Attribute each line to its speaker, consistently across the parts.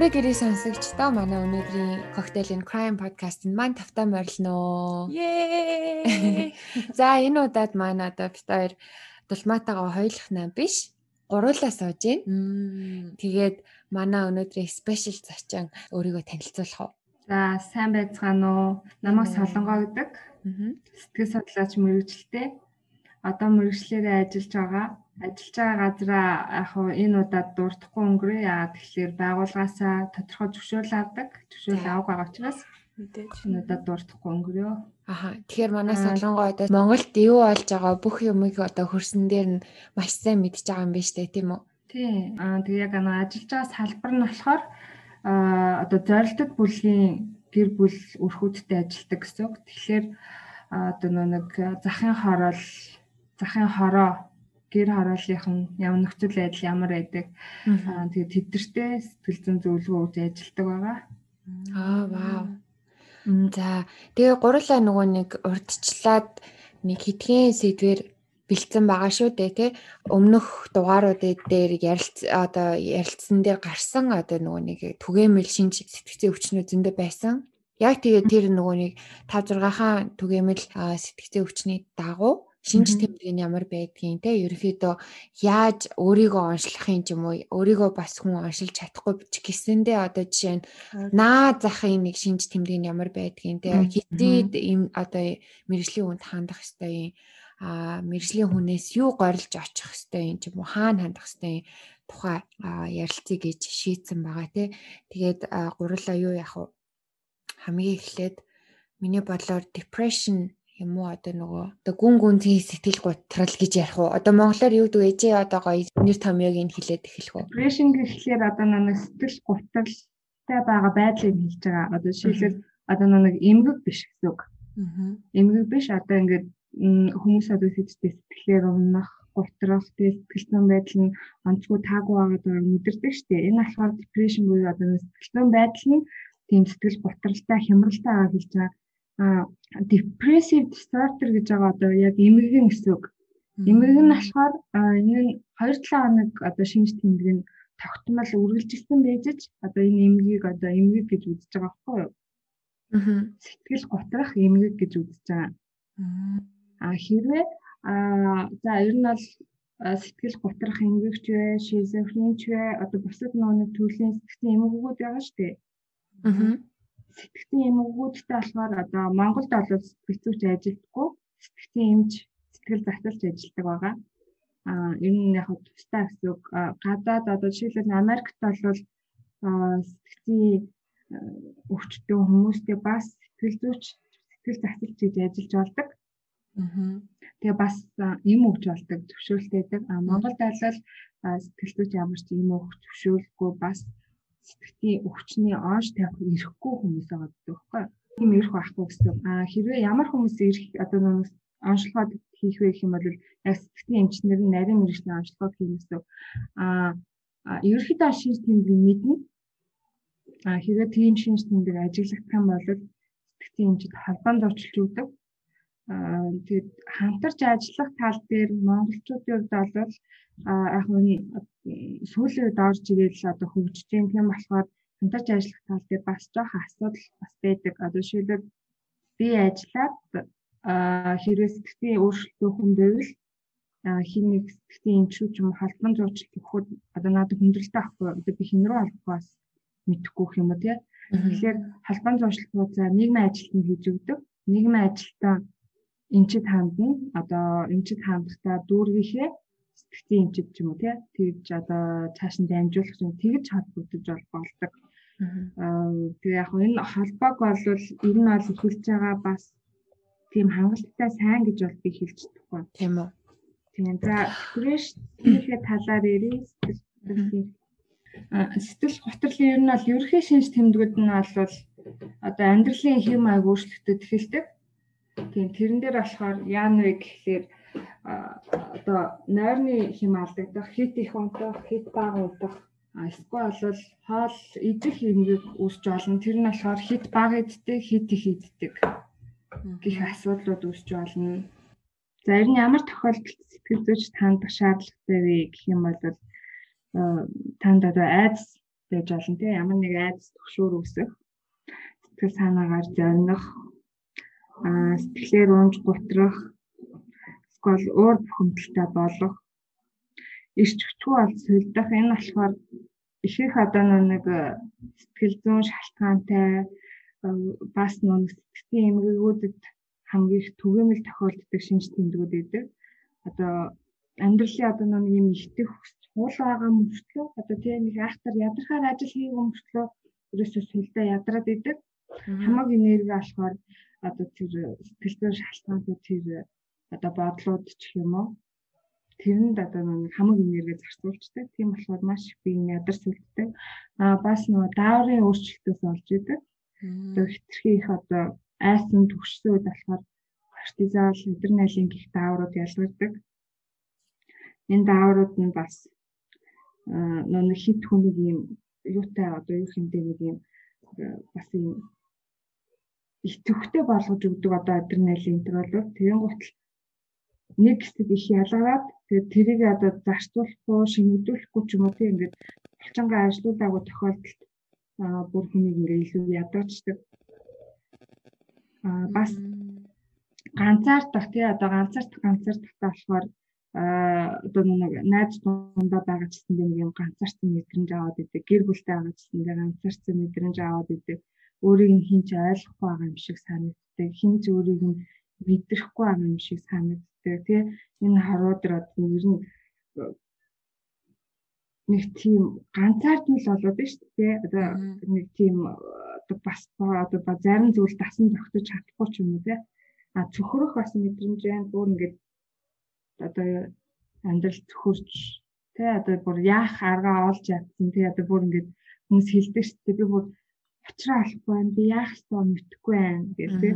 Speaker 1: Сайн гэрээ сонсогчдоо манай өнөөдрийн Cocktail and Crime podcast-д маань тавтаа морилно.
Speaker 2: Yay!
Speaker 1: За энэ удаад маань одоо бид хоёр дулмаатайгаа хоёулах нам биш. Гуруулаа сууж байна. Тэгээд манай өнөөдрийн special зочин өөрийгөө танилцуулах уу?
Speaker 3: За сайн байцгаана уу? Намайг Солонгоо гэдэг. Сэтгэл судлаач мэрэгчлээ. Одоо мэрэгчлэрээ ажиллаж байгаа ажиллаж байгаа газараа яг хуу энэ удаад дуртахгүй өнгөрөө яагаад тэгэхээр байгууллагаасаа тодорхой зөвшөөрөл авдаг. Зөвшөөрөл авах байгаа учраас мэдээж энэ удаад дуртахгүй өнгөрөө.
Speaker 1: Аха. Тэгэхээр манай солонгоо одоо Монголд юу болж байгаа бүх юмыг одоо хөрсөн дээр нь маш сайн мэдж байгаа юм биш үү тийм үү?
Speaker 3: Тий. Аа тэгээ яг нэг ажиллаж байгаа салбар нь болохоор аа одоо зорилтод бүлгийн гэр бүл өрхүүдтэй ажилдаг гэсэн үг. Тэгэхээр одоо нэг захын хороол захын хороо гэр хорооллынх нь ямар нөхцөл байдал ямар байдаг. Аа тэгээд тэдэртэй сэтгэл зүйн зөвлөгөө ажилладаг байгаа.
Speaker 1: Аа вау. За тэгээ гурлаа нөгөө нэг урдчлаад нэг хитгэн сэдвэр бэлдсэн байгаа шүү дээ тий өмнөх дугааруудын дээр ярилц одоо ярилцсан дээр гарсан одоо нөгөө нэг түгээмэл шинж сэтгцийн өвчнүүд зөндөө байсан. Яг тэгээ тэр нөгөө нэг 5 6 хаан түгээмэл сэтгцийн өвчний дагуу шинж тэмдэг нь ямар байдгийг те ерөөхдөө яаж өөрийгөө онцлохын юм уу өөрийгөө бас хүн оншилж чадахгүй ч гэсэндээ одоо жишээ нь наа захын нэг шинж тэмдэг нь ямар байдгийг те. Хэдийд им одоо мэрэгжлийн хүнд хандах юм? А мэрэгжлийн хүнээс юу горилж очих ёстой юм хаана хандах юм? Тухай ярилцъя гэж шийдсэн байгаа те. Тэгээд гурлаа юу яах вэ? Хамгийн эхлээд миний бодлоор depression юм уу? Одоо нөгөө одоо гүн гүнзгий сэтгэл готрал гэж ярих уу? Одоо монголоор юу гэдэг ээжээ одоо гоё нэр томьёог нь хэлээд эхлэх үү?
Speaker 3: Depression гэхлээр одоо нэг сэтгэл готралтай байгаа байдлыг хэлж байгаа. Одоо жишээлбэл одоо нэг эмгэг биш гэсэн үг. Эмгэг биш. Одоо ингээд хүмүүс одоо сэтгэлтэй сэтгэлээр өмнөх готрох сэтгэлзэн байдал нь онцгой таагүй байгааг мэдэрдэг шүү дээ. Энэ болохоор depression буюу одоо сэтгэлзэн байдал нь тийм сэтгэл готралтай хямралтай байгаа гэж байгаа depressive disorder гэж байгаа одоо яг эмгэгэн гэсэн үг. Эмгэгэн нь болохоор энэ нь 2-7 хоног одоо шинж тэмдэг нь тогтмол үргэлжилсэн байжж одоо энэ эмгийг одоо эмгэг гэж үзэж байгаа байхгүй юу? Аа. Сэтгэл готрах эмгэг гэж үзэж байгаа. Аа хэрвээ аа за ер нь бол сэтгэл готрах эмгэгч вэ, шизофренч вэ, одоо бусад нэг төрлийн сэтгэлийн эмгэгүүд байгаа шүү дээ. Аа сэтгцийн эмгэгүүдтэй болохоор одоо Монголд бол сэтгэл зүйч ажилтгүй сэтгцийн эмч сэтгэл засалж ажилтдаг байгаа. Аа энэ нь яг тустай гэсэн үг. Гадаад одоо жишээлбэл Америкт бол сэтгцийн өвчтөн хүмүүстэй бас сэтгэл зүйч сэтгэл засалж гэж ажиллаж болдог. Аа. Тэгээ бас эм өгч болдог төвшөөлтөйдэг. А Монголд айлал сэтгэл зүйч ямар ч эм өгч төвшөөлөхгүй бас сэтгтийн өвчний онш тавих ирэхгүй хүмүүс байгаа гэдэг байхгүй. Тийм ирэх байхгүй гэсэн. Аа хэрвээ ямар хүмүүс ирэх одоо нэг онцлогоод хийх вэ гэх юм бол яг сэтгтийн эмчнэр нь нарийн мэрэгчний онцлогоод хийх гэсэн. Аа ерөнхийдөө шинж тэмдэг мэднэ. Аа хэрвээ тийм шинж тэмдэг ажиглагдах юм бол сэтгтийн эмчид холбоон зурчилж өгдөг. Тэгээд хамтарч ажиллах тал дээр монголчуудын хувьд бол яг нь сүүлийн үед орж ирэл одоо хөгжиж юм тийм болохоор хамтарч ажиллах тал дээр бас жоохон асуудал бас байдаг. Одоо жишээлбэл би ажиллаад хэрвээ сэтгтийн өөрчлөлтөө хүн байвал хин нэг сэтгтийн эмчүүд юм холбон зурчилт өгөхөд одоо надад хүндрэлтэй авахгүй одоо би хин рүү албахаас мэдэхгүй юм уу тий. Тэгэхээр холбон зуршилтууд за нийгмийн ажилтнууд хийж өгдөг. Нийгмийн ажилтаа эмчид хандна. Одоо эмчид хандахтаа дүүргийнхээ сэтгцийн эмчид ч юм уу тий тэгж одоо цааш нь дамжуулах юм тэгж холбогдож болдог. Аа тэгээ яг энэ холбоог бол ер нь бол эхэлж байгаа бас тийм хангалттай сайн гэж бол би хэлж чадахгүй.
Speaker 1: Тийм үү.
Speaker 3: Тийм. За depression-ийн талаар ярив. Сэтгэл готрлын ер нь бол ерөнхий шинж тэмдгүүд нь бол одоо амьдралын хэм маяг өөрчлөгдөж эхэлдэг. Тийм тэрэн дээр болохоор яан вэ гэхлээр одоо нойрны хэм алдагдах, хит их унтах, хит бага унтах эсвэл бол хоол идэх юмыг үүсч болно. Тэр нь болохоор хит бага иддэг, хит их иддэг гэх асуудлууд үүсч болно. За ер нь ямар тохиолдолд сэтгэл зүйч танд шаардлагатай вэ гэх юм бол танд одоо айдас байж болно тийм ямар нэг айдас төгшөөр үсэх сэтгэл санаагаар зорних аа сэтгэлээр унж гутрах эсвэл уур бухимдалтай болох ирч өчгөө ол сулдах энэ болохоор их их одоо нэг сэтгэл зүйн шалтгаантай бас нэг сэтгцийн эмгэгүүдэд хамгийн их түгээмэл тохиолддог шинж тэмдгүүд байдаг. Одоо амьдралын одоо нэг юм ихтэй хуул байгаа мөртлөө одоо тийм нэг айхтар ядрахаар ажил хийгээгүй мөртлөө ерөөсөө сүлдээ ядраад идэг. Хамаагүй энерги болохоор одоо тэр сэтгэл зүйн шалтгаантай тэр одоо бодлууд ч юм уу тэрэнд одоо нэг хамаг энерги зарцуулцдаг. Тийм болохоор маш их биеийн ядар сүлддэг. Аа бас нөгөө дааврын өөрчлөлтөөс олж идэг. Одоо хитрхи их одоо айсан төгссөн үед болохоор кортизол, адреналин гэх дааврууд ялгардаг. Энэ дааврууд нь бас нөгөө хит хүнийг юм юутай одоо юу хэмтэй нэг юм бас юм их төвхтэй болгож өгдөг одоо адреналин тэр бол тэгэн гутал нэг хэсэг их ялгараад тэгээд тэрийг одоо зарцуулахгүй шингдүүлэхгүй ч юм уу тийм ингээд булчингаа ажилуулаагүй тохиолдолд бүр хүнийг ингээ илүү ядаачдаг. Аа бас ганцаардах тий одоо ганцаардах ганцаардах болохоор одоо нэг найз дундаа байгаа ч гэсэн нэг юм ганцаарсан мэдрэмж аваад идэг гэр бүлтэй байгаа ч гэсэн ганцаарсан мэдрэмж аваад идэг өөрийг нь хинч ойлгохгүй байгаа юм шиг санагддаг. Хинч өөрийг нь мэдрэхгүй байгаа юм шиг санагддаг. Тий энэ харуудэр одоо ер нь нэг тийм ганцаардмал болоод байна шүү дээ. Одоо нэг тийм одоо бас одоо зарим зүйл дасан зохицож чадахгүй ч юм уу тий а цөхрөх бас мэдрэмж байна бүр ингээд одоо амьдрал цөхөрч тий одоо бүр яах аргаа олж ядсан тий одоо бүр ингээд хүмүүс хэлдэг шүү дээ. Би бүр уучраа алахгүй байна би яах ёстой мэдэхгүй байна гэх тий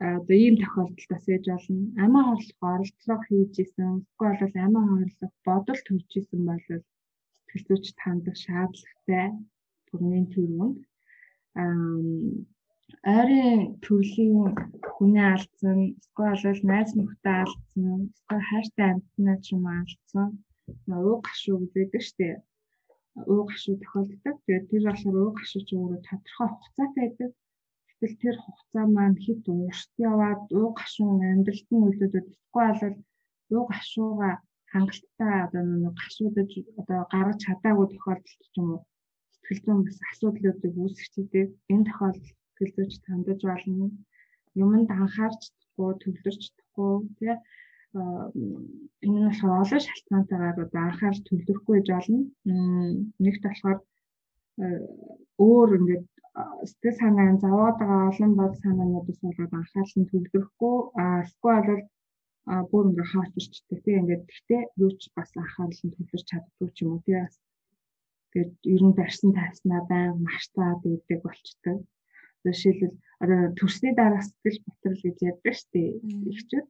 Speaker 3: одоо ийм тохиолдолд ээж болно. Амиа хорлох оролдлого хийж исэн эсвэл бол амиа хорлох бодол төрж исэн бол сэтгэл зүйч хандах шаардлагатай бүрийн төрөнд ойрын төрлийн хүнээ алдсан, эсвэл бол найз нөхдөд алдсан, эсвэл хайртай амьтнаа ч юм алдсан. Уу гашуу гэдэг штэ. Уу гашуу тохиолддог. Тэгээд тэр болохоор уу гашуу ч өөрөө тодорхой хугацаатай байдаг. Гэтэл тэр хугацаа маань хэд урт яваад уу гашуу амьдралд нь нөлөөдөд эсвэл бол уу гашууга хангалттай одоо нэг гашуудад одоо гаргаж чадаагүй тохиолдолд ч юм уу сэтгэл зүйн бас асуудлуудыг үүсгэдэг. Энэ тохиолдолд сэтгэл зүйч тандаж болно. Юмд анхаарч чадахгүй, төвлөрч чадахгүй тий энэ нь болохоор олон шалтгаантайгаар одоо анхаарч төвлөрөхгүй гэж болно. Нэгт болохоор өөр ингээд сэтгэл санаа заваад байгаа олон бод санаануудаас болоод анхаарал нь төвлөрөхгүй эсвэл бол бүр ингээ хаач ирчдэг тийм ингээд гэхдээ юу ч бас анхаарал нь төвлөрч чаддгүй ч юм уу тийм тэгээд ер нь барьсан тавьснаа байн марцаад идэг болчтой. Жишээлбэл одоо төрсний дараа сэтгэл готрол гэж ярьдаг шүү дээ. Ихчүүд.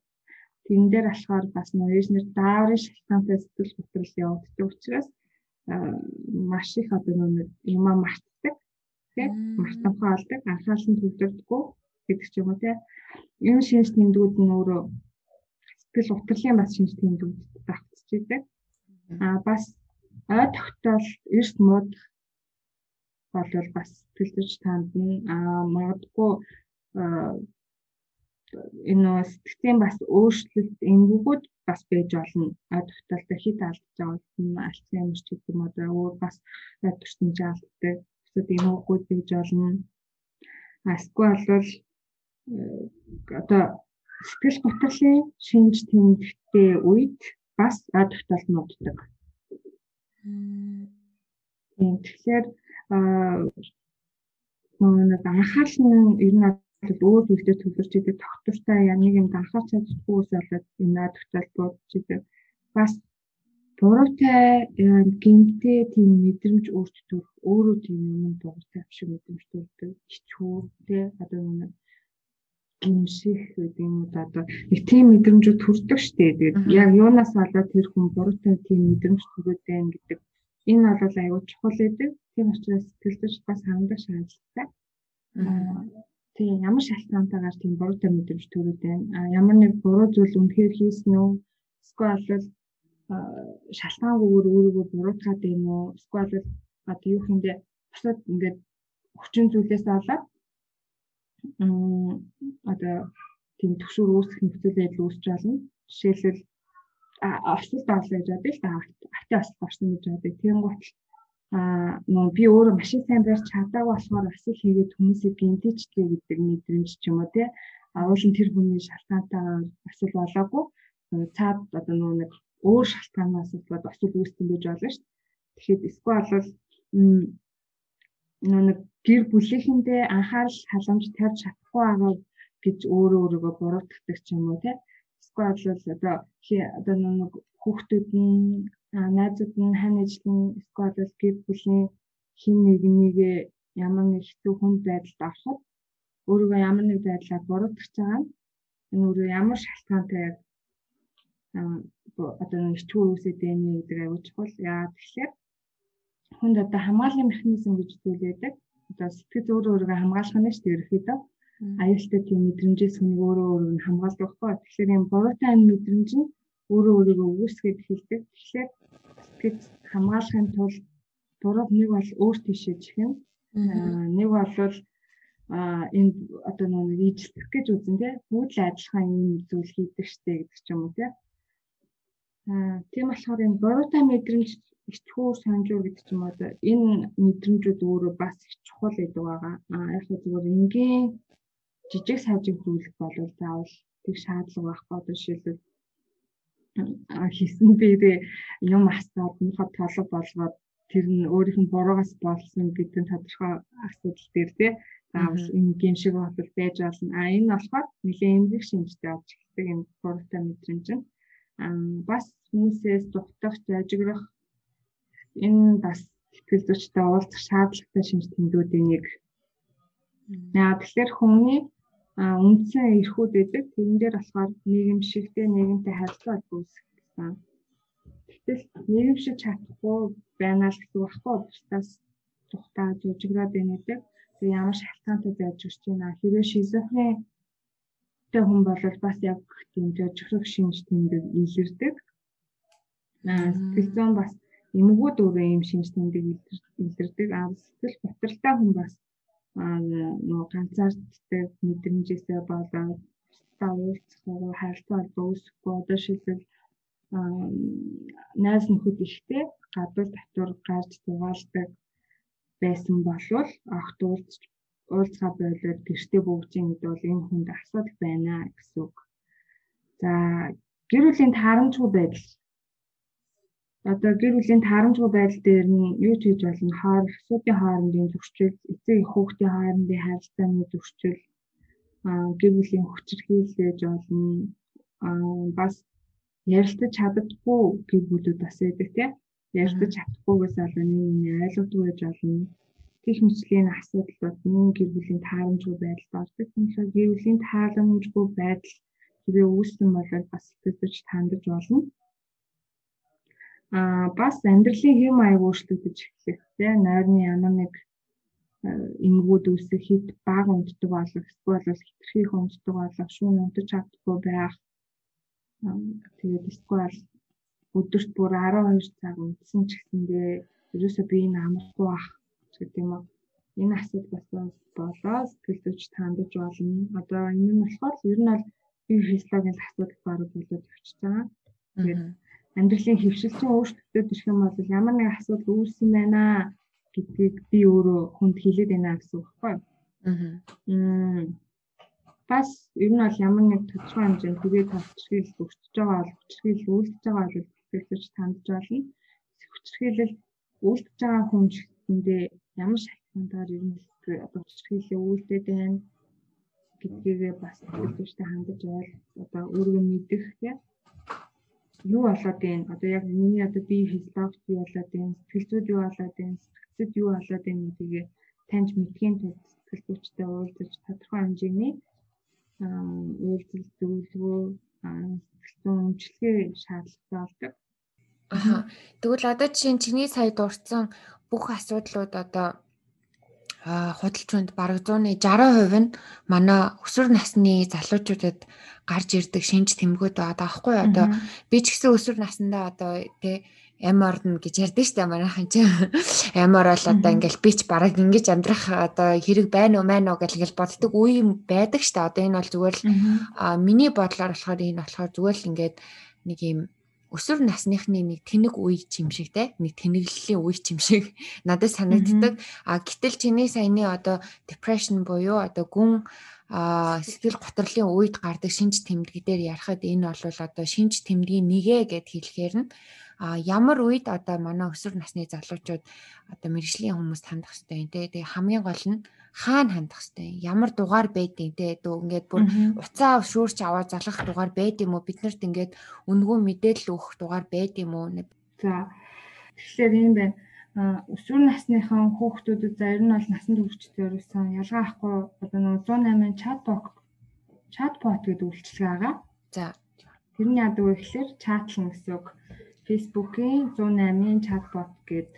Speaker 3: Тэн дээр болохоор бас нөөжнэр дааврын шалтгаантай сэтгэл готрол явагддаг учраас маш их одоо нэг юм мартдаг. Тэг мартамхаа олдог, анхаарал нь төвлөрдөггүй гэдэг ч юм уу те. Энэ шинж тэмдгүүд нь өөрөө сэтгэл утрлын бас шинж тэмдгүүдэд давтчихж идэг. Аа бас ой тогтоол эрт муудах болвол бас сэтгэлзүйч танд нь магадгүй энэ сэтгцийн бас өөрчлөлт энгүүгүүд бас байж болно. А тогтолтой хит алдаж байгаа нь Альцгеймер ч гэдэг юм одоо өөр бас төрсөн жаалттай эсвэл энгүүгүүд байж болно. Эсвэл бол одоо сэтгэл готрлын шинж тэмдэгтэй үед бас а тогтолт нууддаг. Тийм тэгэхээр нөгөө нэг анхаарал нь ер нь бол өөр зүйлтэй төвлөрч идэг тогтвортой яг нэг юмд анхаарч чаддаггүйс болоод энэ тогтоол бодож идэг. Бас буруутай гэмтэй тийм мэдрэмж өөрт төрөх өөрөө тийм юм буруутай шиг мэдрэмж төрдөг. Хичүү тий одоо нэг гимших гэдэг юм уу одоо нэг тийм мэдрэмжүүд төрдөг штэ. Тэгээд яг юунаас болоод тэр хүн буруутай тийм мэдрэмж төрөөд байна гэдэг Энэ бол аюул чухал гэдэг. Тийм учраас сэтгэлзүйч бас хандах шаардлагатай. Тийм ямар шалтгаантайгаар тийм буруутай мэдрэмж төрөд байна. А ямар нэг буруу зүйл үнэхээр хийсэн үү? Эсвэл шалтгаангүйгээр өөрийгөө буруутгаад байна уу? Эсвэл одоо юу хийндээ бусад ингээд хүчин зүйлээс болоод одоо тийм төвшөр үүсэх нөхцөл байдал үүсч болно. Жишээлбэл осол даална гэж бодъё л да. Ати осол орсон гэж бодъё. Тийм гот аа нөө би өөрөө машин сайн барьж чадаагүй болохоор асал хийгээд хүмүүсийг гинтэжтэй гэдэг мэдрэмж ч юм уу тий. А уулын тэр хүний шалтгаантайгаар асал болоогүй. Цаад одоо нөө нэг өөр шалтгаанаас болоод асал үүссэн гэж болно шүү. Тэгэхэд эсвэл бол нэг гэр бүлийнхэндээ анхаарал халамж тавьж чадахгүй байгаа гэж өөрөө өөрийгөө буруутгадаг ч юм уу тий. Эсвэл бол одоо одоо нэг хүүхдүүд нь найзууд нь хань ажил нь эсвэл гэр бүлийн хин нэг нэгэ ямар нэг хэцүү хүнд байдалд ороход өөрийгөө ямар нэг байдлаар буруутгах байгаа нь энэ өөрөө ямар шалтгаантай яг одоо нэг чүү үсэд байна гэдэг аюул чухал. Яа тэгэхээр хүнд одоо хамгааллын механизм гэж зүйл байдаг. Одоо сэтгэл өөрөө өөрийгөө хамгаалах нь шүү дээ ерөөхдөө. Аюултай тийм мэдрэмжээс хүнийг өөрөө өөрөөр нь хамгаалдаг байхгүй. Тэгэхээр энэ буруутан мэдрэмж нь өөрөө өөрийгөө үүсгээд хэлдэг. Тэгэхээр сэтгэл хамгаалахын тулд буруу нэг бол өөр тийшээ чихэн. Нэг бол энэ одоо нэг ижлэх гэж үзэн тий бүгд адилхан юм зүйл хийдэг штэ гэдэг ч юм уу тий. Тийм болохоор энэ буруутан мэдрэмж ичхүүр санжуур гэдэг ч юм уу энэ мэдрэмжүүд өөрөө бас их чухал гэдэг байгаа. Аа яг зүгээр энгийн жижиг сажиг зүйлэх болов заавал тэг шаардлага байхгүй одоо жишээлбэл хийсэн дээрээ юм асаад мөхөд толго болгоод тэр нь өөрийнх нь буруугаас болсон гэдэг нь тодорхой асуудал дээр тий заавал энэ гин шиг бодол байж болно. А энэ болохоор нэлээд эмгэг шинжтэй болж эхэлдэг энэ буруутан мэдрэмж нь. Бас хүмүүсээс дугтах, зажиграх энэ бас сэтгэл зүйчтэй уулзах шаардлагатай шинж тэмдгүүдийн нэг. Яа тэгэхээр хүний үндсэн эрхүүд байдаг. Тэрэн дээр болохоор нийгэмшигтэй нийгэмтэй харилцаа үүсгэх гэсэн. Гэтэл нийгэмшиг чадахгүй байна л гэсэн багхгүй бусдаас тухтаа жижиграад байна гэдэг. Тэгээ ямар шалтгаантай байж өгч байна. Хэрвээ шизофрен тэ хүн бол бас яг тийм жижигрэх шинж тэмдэг илэрдэг. Аа сэтгэл зүйн бас эмгүүд өөрөө юм шинж тэмдэг илэрдэг. Аа сэтгэл готролтой хүн бас нөгөө ганцаарддаг мэдрэмжээсээ болоод та уулзах харилцаа холбоо үүсэхгүй одоо шилбэл найз нөхөд ихтэй гадуур татвар гарч дугаалдаг байсан болвол огт уулз уулзгаа болоод гэртээ бүгжин гэдэг бол энэ хүнд асуудал байна гэсэн үг. За гэр бүлийн таарамжгүй байдал одоо гэр бүлийн таарамжгүй байдал дээр нь юу ч хийж болно. Хоор асуудын хоорондын зөрчил эцэг их хүүхдийн хоорондын харилцааны зөрчил гэр бүлийн хүчирхийлж болно. Бас ярилцаж чаддаггүй гэр бүлүүд бас байдаг тийм ярилцаж чадахгүйгээс болон нэг ойлгодгүй байж болно. Гих мэтлийн асуудал бол гэр бүлийн таарамжгүй байдалд ордог. Тэгэхээр гэр бүлийн тааламжгүй байдал хэрэг үүссэн бол бас сэтгэж тандаж болно а бас амьдралын хэм маяг өөрчлөгдөж эхлэх тийм нойрны ямар нэг эмгүүд үсэх хэд баг унтдаг болох эсвэл бол хитрхийх унтдаг болох шүүн унтаж чадахгүй байх. Тэгээд эсвэл өдөрт бүр 12 цаг унтсан ч гэсэндээ ерөөсөө би энэ амархгүй бах гэдэг юм уу. Энэ асуудал бас болоо сэтгэл зүйч тандж болно. Одоо энэ нь болохоор ер нь бол би физиологийн асуудал бараг болоод өгч байгаа тэгээд амьдралын хөвшилчин өөрчлөлтөд ирэх юм бол ямар нэг асуудал үүссэн байна гэдгийг би өөрөө хүнд хэлээд байна гэсэн үг байхгүй. Аа. Бас ер нь бол ямар нэг тодорхой хэмжээнд түгээ тавчрал өгчөж байгаа бол хүчрхийл үйлдэж байгаа бол хэлж тандж болно. Хүчрхийлэл үйлдэж байгаа хүн чигэндээ ямар шалтгаантаар ер нь одоо хүчрхийлээ үйлдээд байна гэдгийг бас хэлжтэй хандаж ойл одоо өөрөө мэдэх тийм юу болоод байна? Одоо яг миний одоо бие физиологч юу болоод байна? Сэтгэлзүүд юу болоод байна? Сэтгцэд юу болоод байна гэдгийг таньж мэдхийн тулд сэтгэл зүйчтэй уулзаж тодорхой хэмжээний үйлдэл зөвлөгөө сэтгэл зүйн өмчлөгээ шаардлагатай болдог.
Speaker 1: Аха. Тэгвэл одоо чинь чиний сая дурдсан бүх асуудлууд одоо худалчуунд бараг 100-ны 60% нь манай өсвөр насны залуучуудад гарч ирдэг шинж тэмгүүд байгаа даахгүй одоо би ч гэсэн өсвөр наснда одоо тий ам орно гэж ярьдэн штэ манайхан чи ам орол одоо ингээл би ч бараг ингэж амьдрах одоо хэрэг байна уу маань уу гэж боддог үе байдаг штэ одоо энэ бол зүгээр л миний бодлоор болохоор энэ болохоор зүгээр л ингээд нэг юм өсвөр насныхны нэг тэнэг үе чим шиг те нэг тэнэглэлийн үе чим шиг надад санагддаг. А гэтэл чиний саяны одоо depression буюу одоо гүн сэтгэл готрлын үед гардаг шинж тэмдэг дээр ярахад энэ бол одоо шинж тэмдгийн нэгэ гэд хэлэхээр нь а ямар үед одоо манай өсвөр насны залуучууд одоо мэрэгжлийн хүмүүст хандах хэрэгтэй юм те? Тэгээ хамгийн гол нь хаана хандах хэрэгтэй ямар дугаар байдیں۔ те дөө ингээд бүр уцаа шүүрч аваад залгах дугаар байд юм уу? Биднэрт ингээд үнгүү мэдээлэл өгөх дугаар байд юм уу?
Speaker 3: За тэгэхээр юм байна. Өсвөр насныхан хүүхдүүдэд за ер нь бол насан туршидтэй өрөөсөн ялгаа ахгүй одоо нэг 108 чатбот чатбот гэдэг үйлчилгээ байгаа.
Speaker 1: За.
Speaker 3: Тэрний яадаг вэ гэхээр чатлан гэсэн үг Facebook-ийн 108-ын чатбот гээд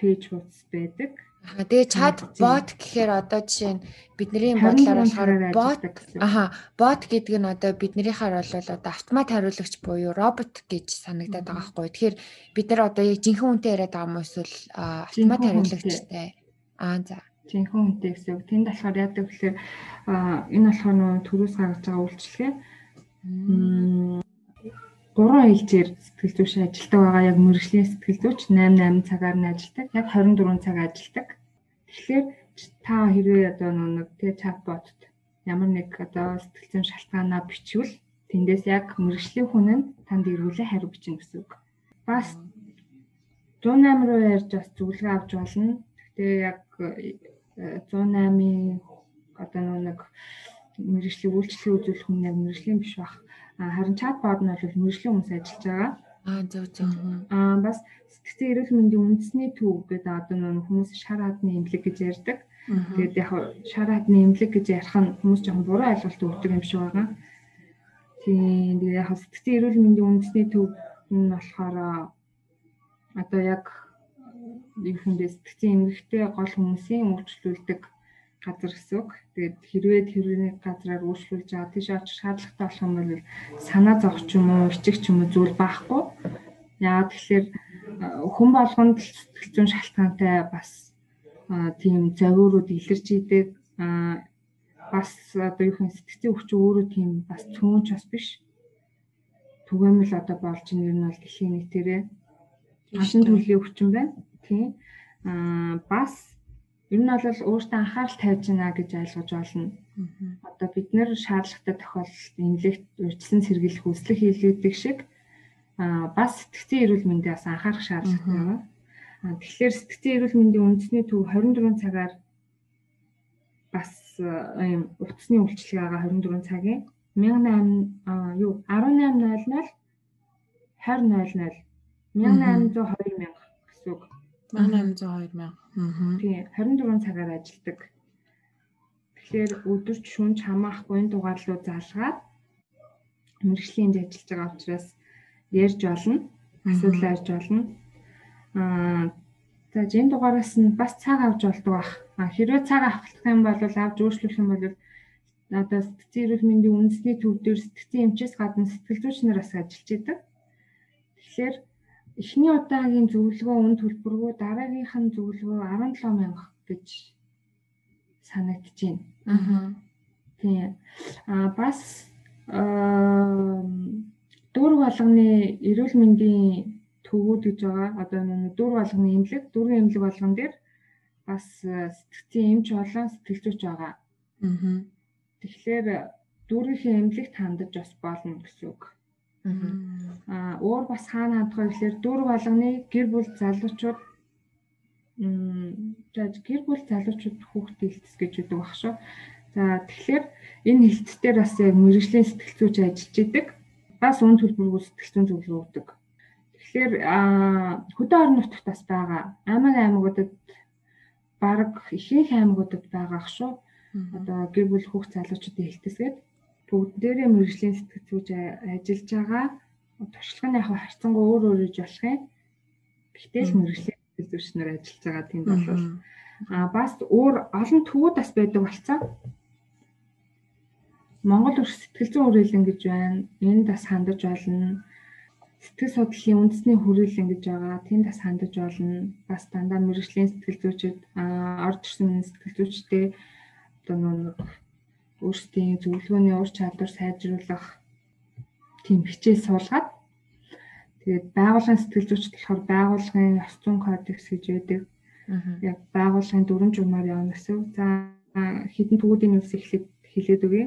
Speaker 3: пэйж хуудас байдаг.
Speaker 1: Аа тэгээ бот гэхээр одоо жишээ нь бидний бодлоор болохоор бот аха бот гэдэг нь одоо биднийхаар бол одоо автомат хариулагч буюу робот гэж санагдаад байгаа байхгүй. Тэгэхээр бид нар одоо яг жинхэнэ үнтэй яриад байгаа юм эсвэл автомат хариулагчтай. Аа за.
Speaker 3: Жинхэнэ үнтэй гэсэн үг. Тэнд болохоор яадаг гэхээр энэ болохоор нөө төрөөс гаргаж байгаа үйлчлэгээ. Мм гурван ээлжээр сэтгэл зүйч ажилтдаг байгаа яг мэрэгжлийн сэтгэл зүйч 8 8 цагаар нь ажилтдаг. Яг 24 цаг ажилтдаг. Тэгэхээр та хэрвээ одоо нэг тэгээ чатботт ямар нэг одоо сэтгэл зүйн шалтгаанаа бичвэл тэндээс яг мэрэгжлийн хүн нь танд ирүүлээ хариу бичнэ гэсэн үг. Бас 108 руу ярьж бас зөвлөгөө авч болно. Гэхдээ яг 108-ийн одоо нэг мэрэгжлийн үйлчлэл үзүүлэх хүн яг мэрэгжлийн биш бах харин чатбот нь бол мэрэгжлийн хүмүүс ажиллаж байгаа.
Speaker 1: Аа зөв зөв.
Speaker 3: Аа бас сэтгцэн эрүүл мэндийн үндэсний төв гэдэг одоо нэг хүмүүс шар хадны эмнэлэг гэж ярьдаг. Тэгээд яг шар хадны эмнэлэг гэж ярих нь хүмүүс жоохон буруу ойлголт өгдөг юм шиг байгаа. Тийм тэгээд яг сэтгцэн эрүүл мэндийн үндэсний төв нь болохоор одоо яг юу хүндээ сэтгцэн эмгэгтэй гол хүмүүсийн үйлчлүүлдэг газар гэсэн үг. Тэгээд хэрвээ тэрний газраар үйлчлүүлж байгаа тийш очих шаардлагатай болох юм бол санаа зовх ч юм уу, ичих ч юм уу зүйл байхгүй. Яагаад тэгэхээр хүн болгонд сэтгэл зүйн шалтгаантай бас тийм зовиурууд илэрч идэг бас одоо юу хин сэтгцийн өвч өөрөө тийм бас цөөнч бас биш. Түгээмэл одоо болж ер нь бол дэлхийн нийтээрээ машин төрлийн өвчин байна. Тийм. Аа бас Ер нь бол өөртөө анхаарал тавьж байна гэж ойлгож байна. Одоо бид нэр шаардлагатай тохиолдолд эмнэлэгт урьдчилан сэргийлэх хүслэг хийлгдэг шиг а бас сэтгцийн эрүүл мэндийг бас анхаарах шаардлагатай байна. Тэгэхээр сэтгцийн эрүүл мэндийн үндэсний төв 24 цагаар бас ийм утасны үйлчилгээ байгаа 24 цагийн 1008 юу 1800 2000 1802 мянга гэсэн үг.
Speaker 2: 1802 мянга. Аа.
Speaker 3: Тийм 24 цагаар ажилладаг. Тэгэхээр өдөрч шүнж хамаахгүй энэ дугаарлуу залгаад мэрэгжлийнд ажиллаж байгаа учраас ярьж болно. Асуудал ярьж болно. Аа за энэ дугаараас нь бас цаг авч болдог бах. Хэрвээ цаг авах юм бол авч өөрчлөх юм бол одоо сэтгцэн эрүүл мэндийн үндэсний төв дээр сэтгцэн эмчээс гадна сэтгэл зүйч нар бас ажиллаж идэг. Тэгэхээр эхний удаагийн зөвлөгөө үн төлбөргүй дараагийнх нь зөвлөгөө 17 мянга гэж санагдаж байна. Аа. Тийм. Аа бас дүр болгоны эрүүл мэндийн төвүүд гэж байгаа. Одоо нэг дүр болгоны эмнэлэг, дөрвөн эмнэлэг болгон дээр бас сэтгцийн эмч болон сэтгэлзүйч байгаа. Аа. Тэгэхээр дүүргийнхээ эмнэлэгт хандаж бас болно гэсэн үг. Аа өөр бас хаана хандах вэ гэхээр дүр болгоны гэр бүл залуучууд за гэр бүл залуучууд хүүхд хилцэс гэж үүдэг баг шүү. За тэгэхээр энэ хилцээр бас яг мэрэгжлийн сэтгэл зүйч ажиллаж идэг. Бас үн төлбөргүй сэтгэл зүйн зөвлөгөө өгдөг. Тэгэхээр хөдөө орон нутгад бас байгаа. Аймаг аймагуудад баг ихэнх аймагуудад байгаа ах шүү. Одоо гэр бүл хүүхд залуучуудын хилцэсгээд бүгд дээрээ мэрэгжлийн сэтгэл зүйч ажиллаж байгаа. Туршлага нь яг харьцангуй өөр өөр иж болох юм. Гэтэл мэрэгжлийн сэтгэл зүйчнэр ажиллаж байгаа тийм бол а бас өөр олон төвүүд бас байдаг болцоо. Монгол өрх сэтгэл зүйн үрэлэн гэж байна. Энд бас хандаж болно. сэтгэл судлалын үндэсний хүрээлэн гэж байгаа. Тэнд бас хандаж болно. Бас дандаа мэрэгжлийн сэтгэл зүйчид орж ирсэн сэтгэл зүйчтэй одоо нэг өөрсдийн зөвлөгөөний ур чадвар сайжруулах тийм хичээл суулгаад тэгээд байгууллагын сэтгэл зүйчд болохоор байгууллагын ёс зүйн кодекс гэж байдаг. Яг байгууллагын дүрм журмаар явна гэсэн. За хідэн тгүүдийн 뉴с эхлээд хэлээд өгье.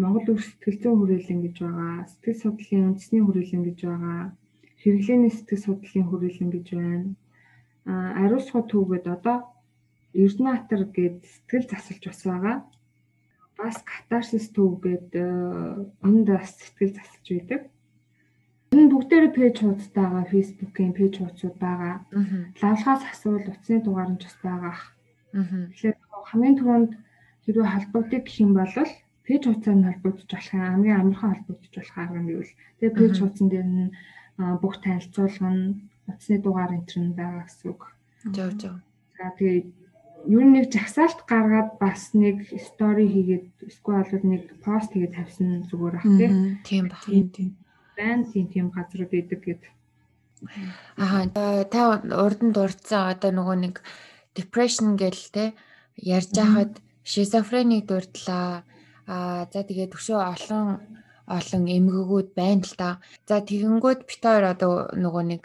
Speaker 3: Монгол үр сэтгэл зүйн хүрээлэн гэж байгаа. Сэтгэл судлалын үндэсний хүрээлэн гэж байгаа. Хэрэглээний сэтгэл судлалын хүрээлэн гэж байна. А ариусгал төвгөд одоо Эрдэнэтар гээд сэтгэл засалж бас байгаа. Бас катарсис төв гээд энд бас сэтгэл засалж байдаг. Энэ бүгдээрээ пэйж хуудастайгаа фэйсбүүкийн пэйж хуудасууд байгаа. Лавлахаас асуул утасны дугаар нь бас байгаа. Тэгэхээр хамгийн түрүүнд хэрвээ холбогдох гэх юм бол пэйж хуудасаар холбогдож болох юм хамгийн амархан холбогдож болох арга нь юу вэ? Тэгээ пэйж хуудсан дээр нь бүх танилцуулга нь утасны дугаар энэ төр нь байгаа гэсэн үг.
Speaker 1: Жоо жоо.
Speaker 3: За тэгээ ер нь нэг жагсаалт гаргаад бас нэг стори хийгээд эсвэл бол нэг пост хийгээд тавьсан зүгээр ах
Speaker 1: тийм ба. Тийм
Speaker 3: тийм. Байн тийм тийм газрууд идэг гэд.
Speaker 1: Аа та урд нь дурдсан одоо нөгөө нэг depression гэл те ярьж байхад шизофреник дурдлаа Аа за тэгээд өшөө олон олон эмгэгүүд байна л да. За тэгэнгүүт бит хоёр одоо нөгөө нэг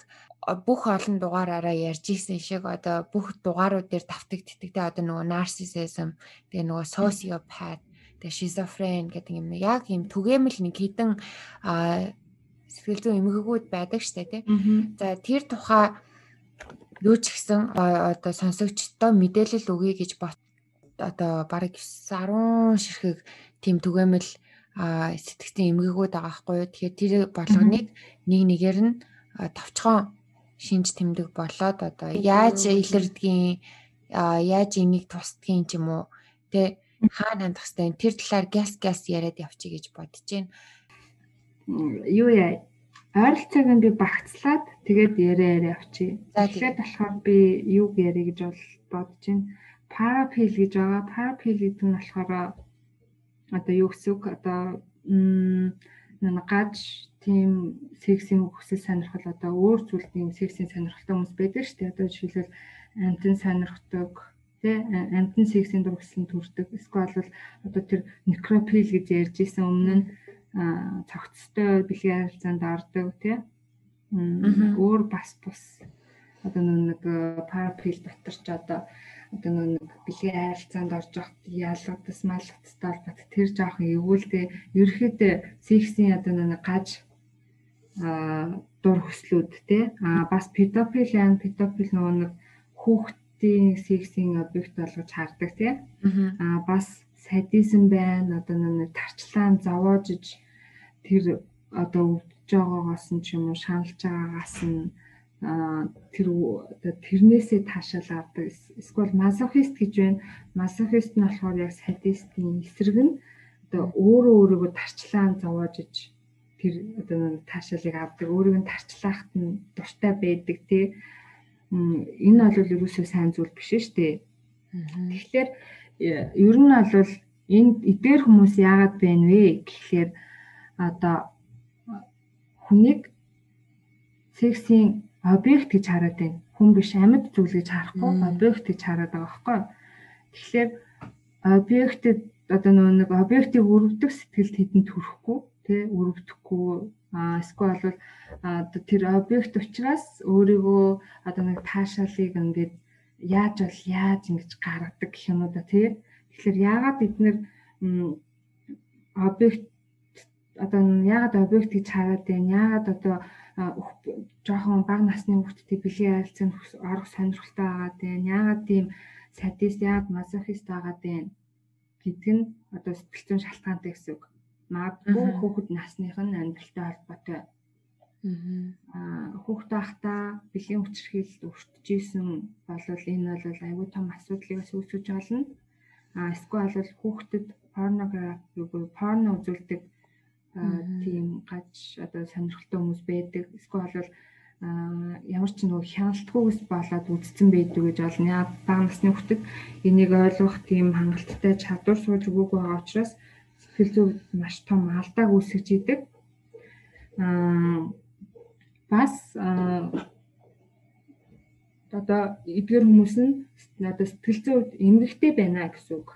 Speaker 1: бүх олон дугаараараа ярьж исэн шиг одоо бүх дугаарууд дээр давтагддаг те одоо нөгөө narcissism тэгээ нөгөө sociopath тэгээ schizophrene гэдэг юм яг юм түгээмэл нэг хідэн сэтгэл зүйн эмгэгүүд байдаг штэ тий. За тэр тухай юу ч гэсэн одоо сонсогчдоо мэдээлэл өгье гэж бот одоо бараг 10 ширхэг тийм түгээмэл сэтгцийн эмгэгүүд байгаа юу. Тэгэхээр тэр болгоныг нэг нэгээр нь товчхон шинж тэмдэг болоод одоо яаж илэрдгийн яаж энийг тусдгийн ч юм уу тэ хаана хандах хэвээр тэр талаар гяс гяс яриад явчих гэж бодож байна.
Speaker 3: Юу яа ойролцоог нь би багцлаад тэгээд яриа яриа авчи. Тэгэхээр болохоор би юу ярих гэж бол бодож байна. Парапил гэж байгаа. Парапил гэдэг нь болохоор одоо юу гэсэн үг одоо гаж тийм сексийн хүсэл сонирхол одоо өөр зүйлийн сексийн сонирхолтой хүмүүс байдаг шүү дээ. Одоо жишээлбэл амтэн сонирхдаг тий амтэн сексийн дургслан төрдөг. Эсвэл бол одоо тэр некропил гэж ярьж исэн өмнө нь цогцтой бэлгийн харилцаанд ордог тий. Өөр бас бус одоо нэг парапил дотор ч одоо одоо нэг бэлгийн харилцаанд орж явахт ялгадас малгацтай холбот тэр жоохон эвүүлдэ ерөөхдөө сексийн одоо нэг гаж дур хөслүүд те а бас педофил ян педофил нөгөө нэг хүүхдийн сексийн объект болгож хардаг те а бас садизм байна одоо нэг тарчлаан зовоожж тэр одоо өвдөж байгаагаас нь ч юм уу шаналж байгаагаас нь тэр тэрнээсээ таашаал авдаг. Эсвэл масохист гэж байна. Масохист нь болохоор яг садистийн эсрэг нь одоо өөрөө өөрийгөө тарчлаан зовоож иж тэр одоо таашаалыг авдаг. Өөрийг нь тарчлаахт нь дуртай байдаг тий. Энэ бол ерөөсөө сайн зүйл биш шүү дээ. Тэгэхээр э, ер нь бол энэ эдгээр хүмүүс яагаад байна вэ гэхлээр одоо хүнийг сексийн объект гэж хараад байна. Хүн биш амьд зүйл гэж харахгүй объект гэж хараад байгаа байхгүй. Тэгэхээр объектэд одоо нэг объектыг өрөвдөх сэтгэл тэдэнд төрөхгүй тий өрөвдөхгүй эсвэл бол тэр объект учраас өөрийгөө одоо нэг таашаалыг ингээд яаж бол яаж ингэж гаргадаг гэх юм уу да тий тэгэхээр яагаад бид нэр объект одоо яагаад объект гэж хараад байна яагаад одоо жоохон бага насны хүүхдтэй бэлгийн харилцаанд орох сонирхолтой байгаад байна. Яагаад тийм садист яагаад мазохист байгаад байна гэдэг нь одоо сэтгэл зүйн шалтгаантай гэсэн үг. Магадгүй хүүхэд насных нь амьдралтай холбоотой. Аа хүүхэд байхдаа бэлгийн хүчирхийлэлд өртөжсэн болвол энэ бол аюул том асуудлыг үүсгэж болно. Аа эсвэл бол хүүхдэд порнографи буюу порно үзүүлдэг тийм гаж одоо сонирхолтой хүмүүс байдаг. Эсвэл бол ямар ч нэг хяналтгүйс болоод үдцэн байдаг гэж болно. Яг бага насны хүүхдэд энийг ойлгох тийм хангалттай чадвар сууж өгөөгүй байгаа учраас сэтгэл зүйд маш том алдааг үүсгэж идэг. Аа бас одоо эдгээр хүмүүс нь одоо сэтгэл хувьд эмгэгтэй байна гэсэн үг.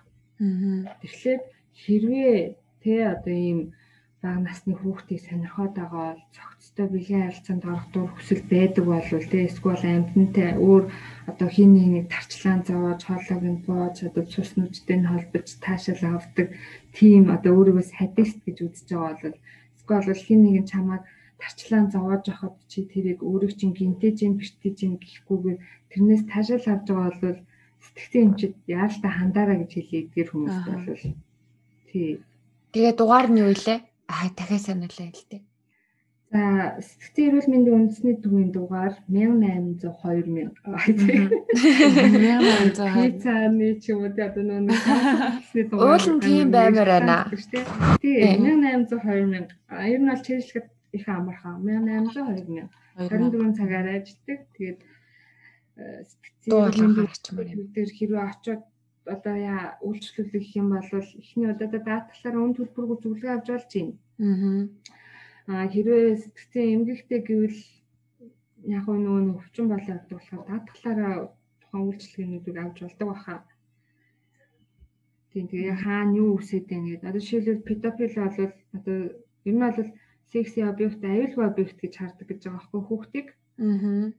Speaker 3: Тэгэхээр хэрвээ тэ одоо ийм бага насны хүүхдийг сонирхоод байгаа бол цогцтой бэлгийн харилцаанд орох дур хүсэл байдаг болвол тэ эсвэл амьтантай өөр одоо хин нэг тарчлаан зовоож хоолойг нь боож одоо цус нүдтэй нь холбож таашаал авдаг тийм одоо өөрийгөө садист гэж үзэж байгаа бол эсвэл хин нэг нь чамайг тарчлаан зовоож явахад чи тэрийг өөрийг чинь гинтэж юм бэртэж юм гэхгүйгээр тэрнээс таашаал авч байгаа бол сэтгцэн эмчид яалтаа хандаараа гэж хэлээ эдгээр хүмүүст бол тий
Speaker 1: Тэгээ дугаар нь юу вэ? Аа дахиад сануулъя л дээ.
Speaker 3: За сэтгцэн эрүүл мэндийн үндэсний төвийн дугаар 1802 мянга. 1800 пиццаны ч юм уу одоо нөө
Speaker 1: уул нь тийм баймаар байна.
Speaker 3: Тий 1802 мянга. Ер нь бол чиглэлэхэд их амархан 1802 мянга. 24 цагаар ажилладаг. Тэгээд э,
Speaker 1: сэтгцэн
Speaker 3: дээр хэрвээ очиод одоо яа үйлчлүүлэх юм бол эхний удаа даатгалаар өн төлбөргүй зөвлөгөө авч болж байна. Аа хэрвээ сэтгцэн эмгэгтэй гэвэл яг нөгөө нэг өвчин болоо гэдэг болохоор даатгалаараа тухайн үйлчлэгээнүүдийг авч болдог баха. Тийм тэгээ хаана юу үсээд байна гэдэг. Одоо жишээлбэл педофил бол одоо ер нь бол секси объект, аюулгүй объект гэж хардаг гэж байгаа байхгүй хүүхдийг.
Speaker 2: Аа.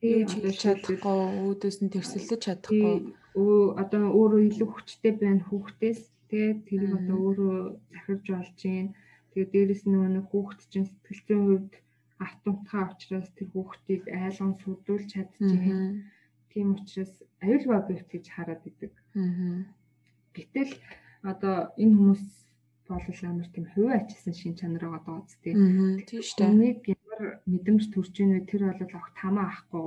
Speaker 2: Тийм одоо чадахгүй, үүдээс нь тэрсэлдэж чадахгүй
Speaker 3: өө одоо өөрөө илүү хүчтэй байна хүүхдээс тэгээд тэрийг одоо өөрөө захирж болж гин тэгээд дээрэс нь нөгөө хүүхд чинь сэтгэл зүйн хувьд автоматхаа учраас тэр хүүхдийг айлган сүрдүүлж чадчихээн. Тийм учраас аюулгүй объект гэж хараад идэг. Гэтэл одоо энэ хүмүүс болол амар тийм хувь ачсан шин чанар байгаа даа үст тийм.
Speaker 2: Шүү дээ.
Speaker 3: Нэг ямар мэдрэмж төрж ийн вэ тэр бол огт хамаа ахгүй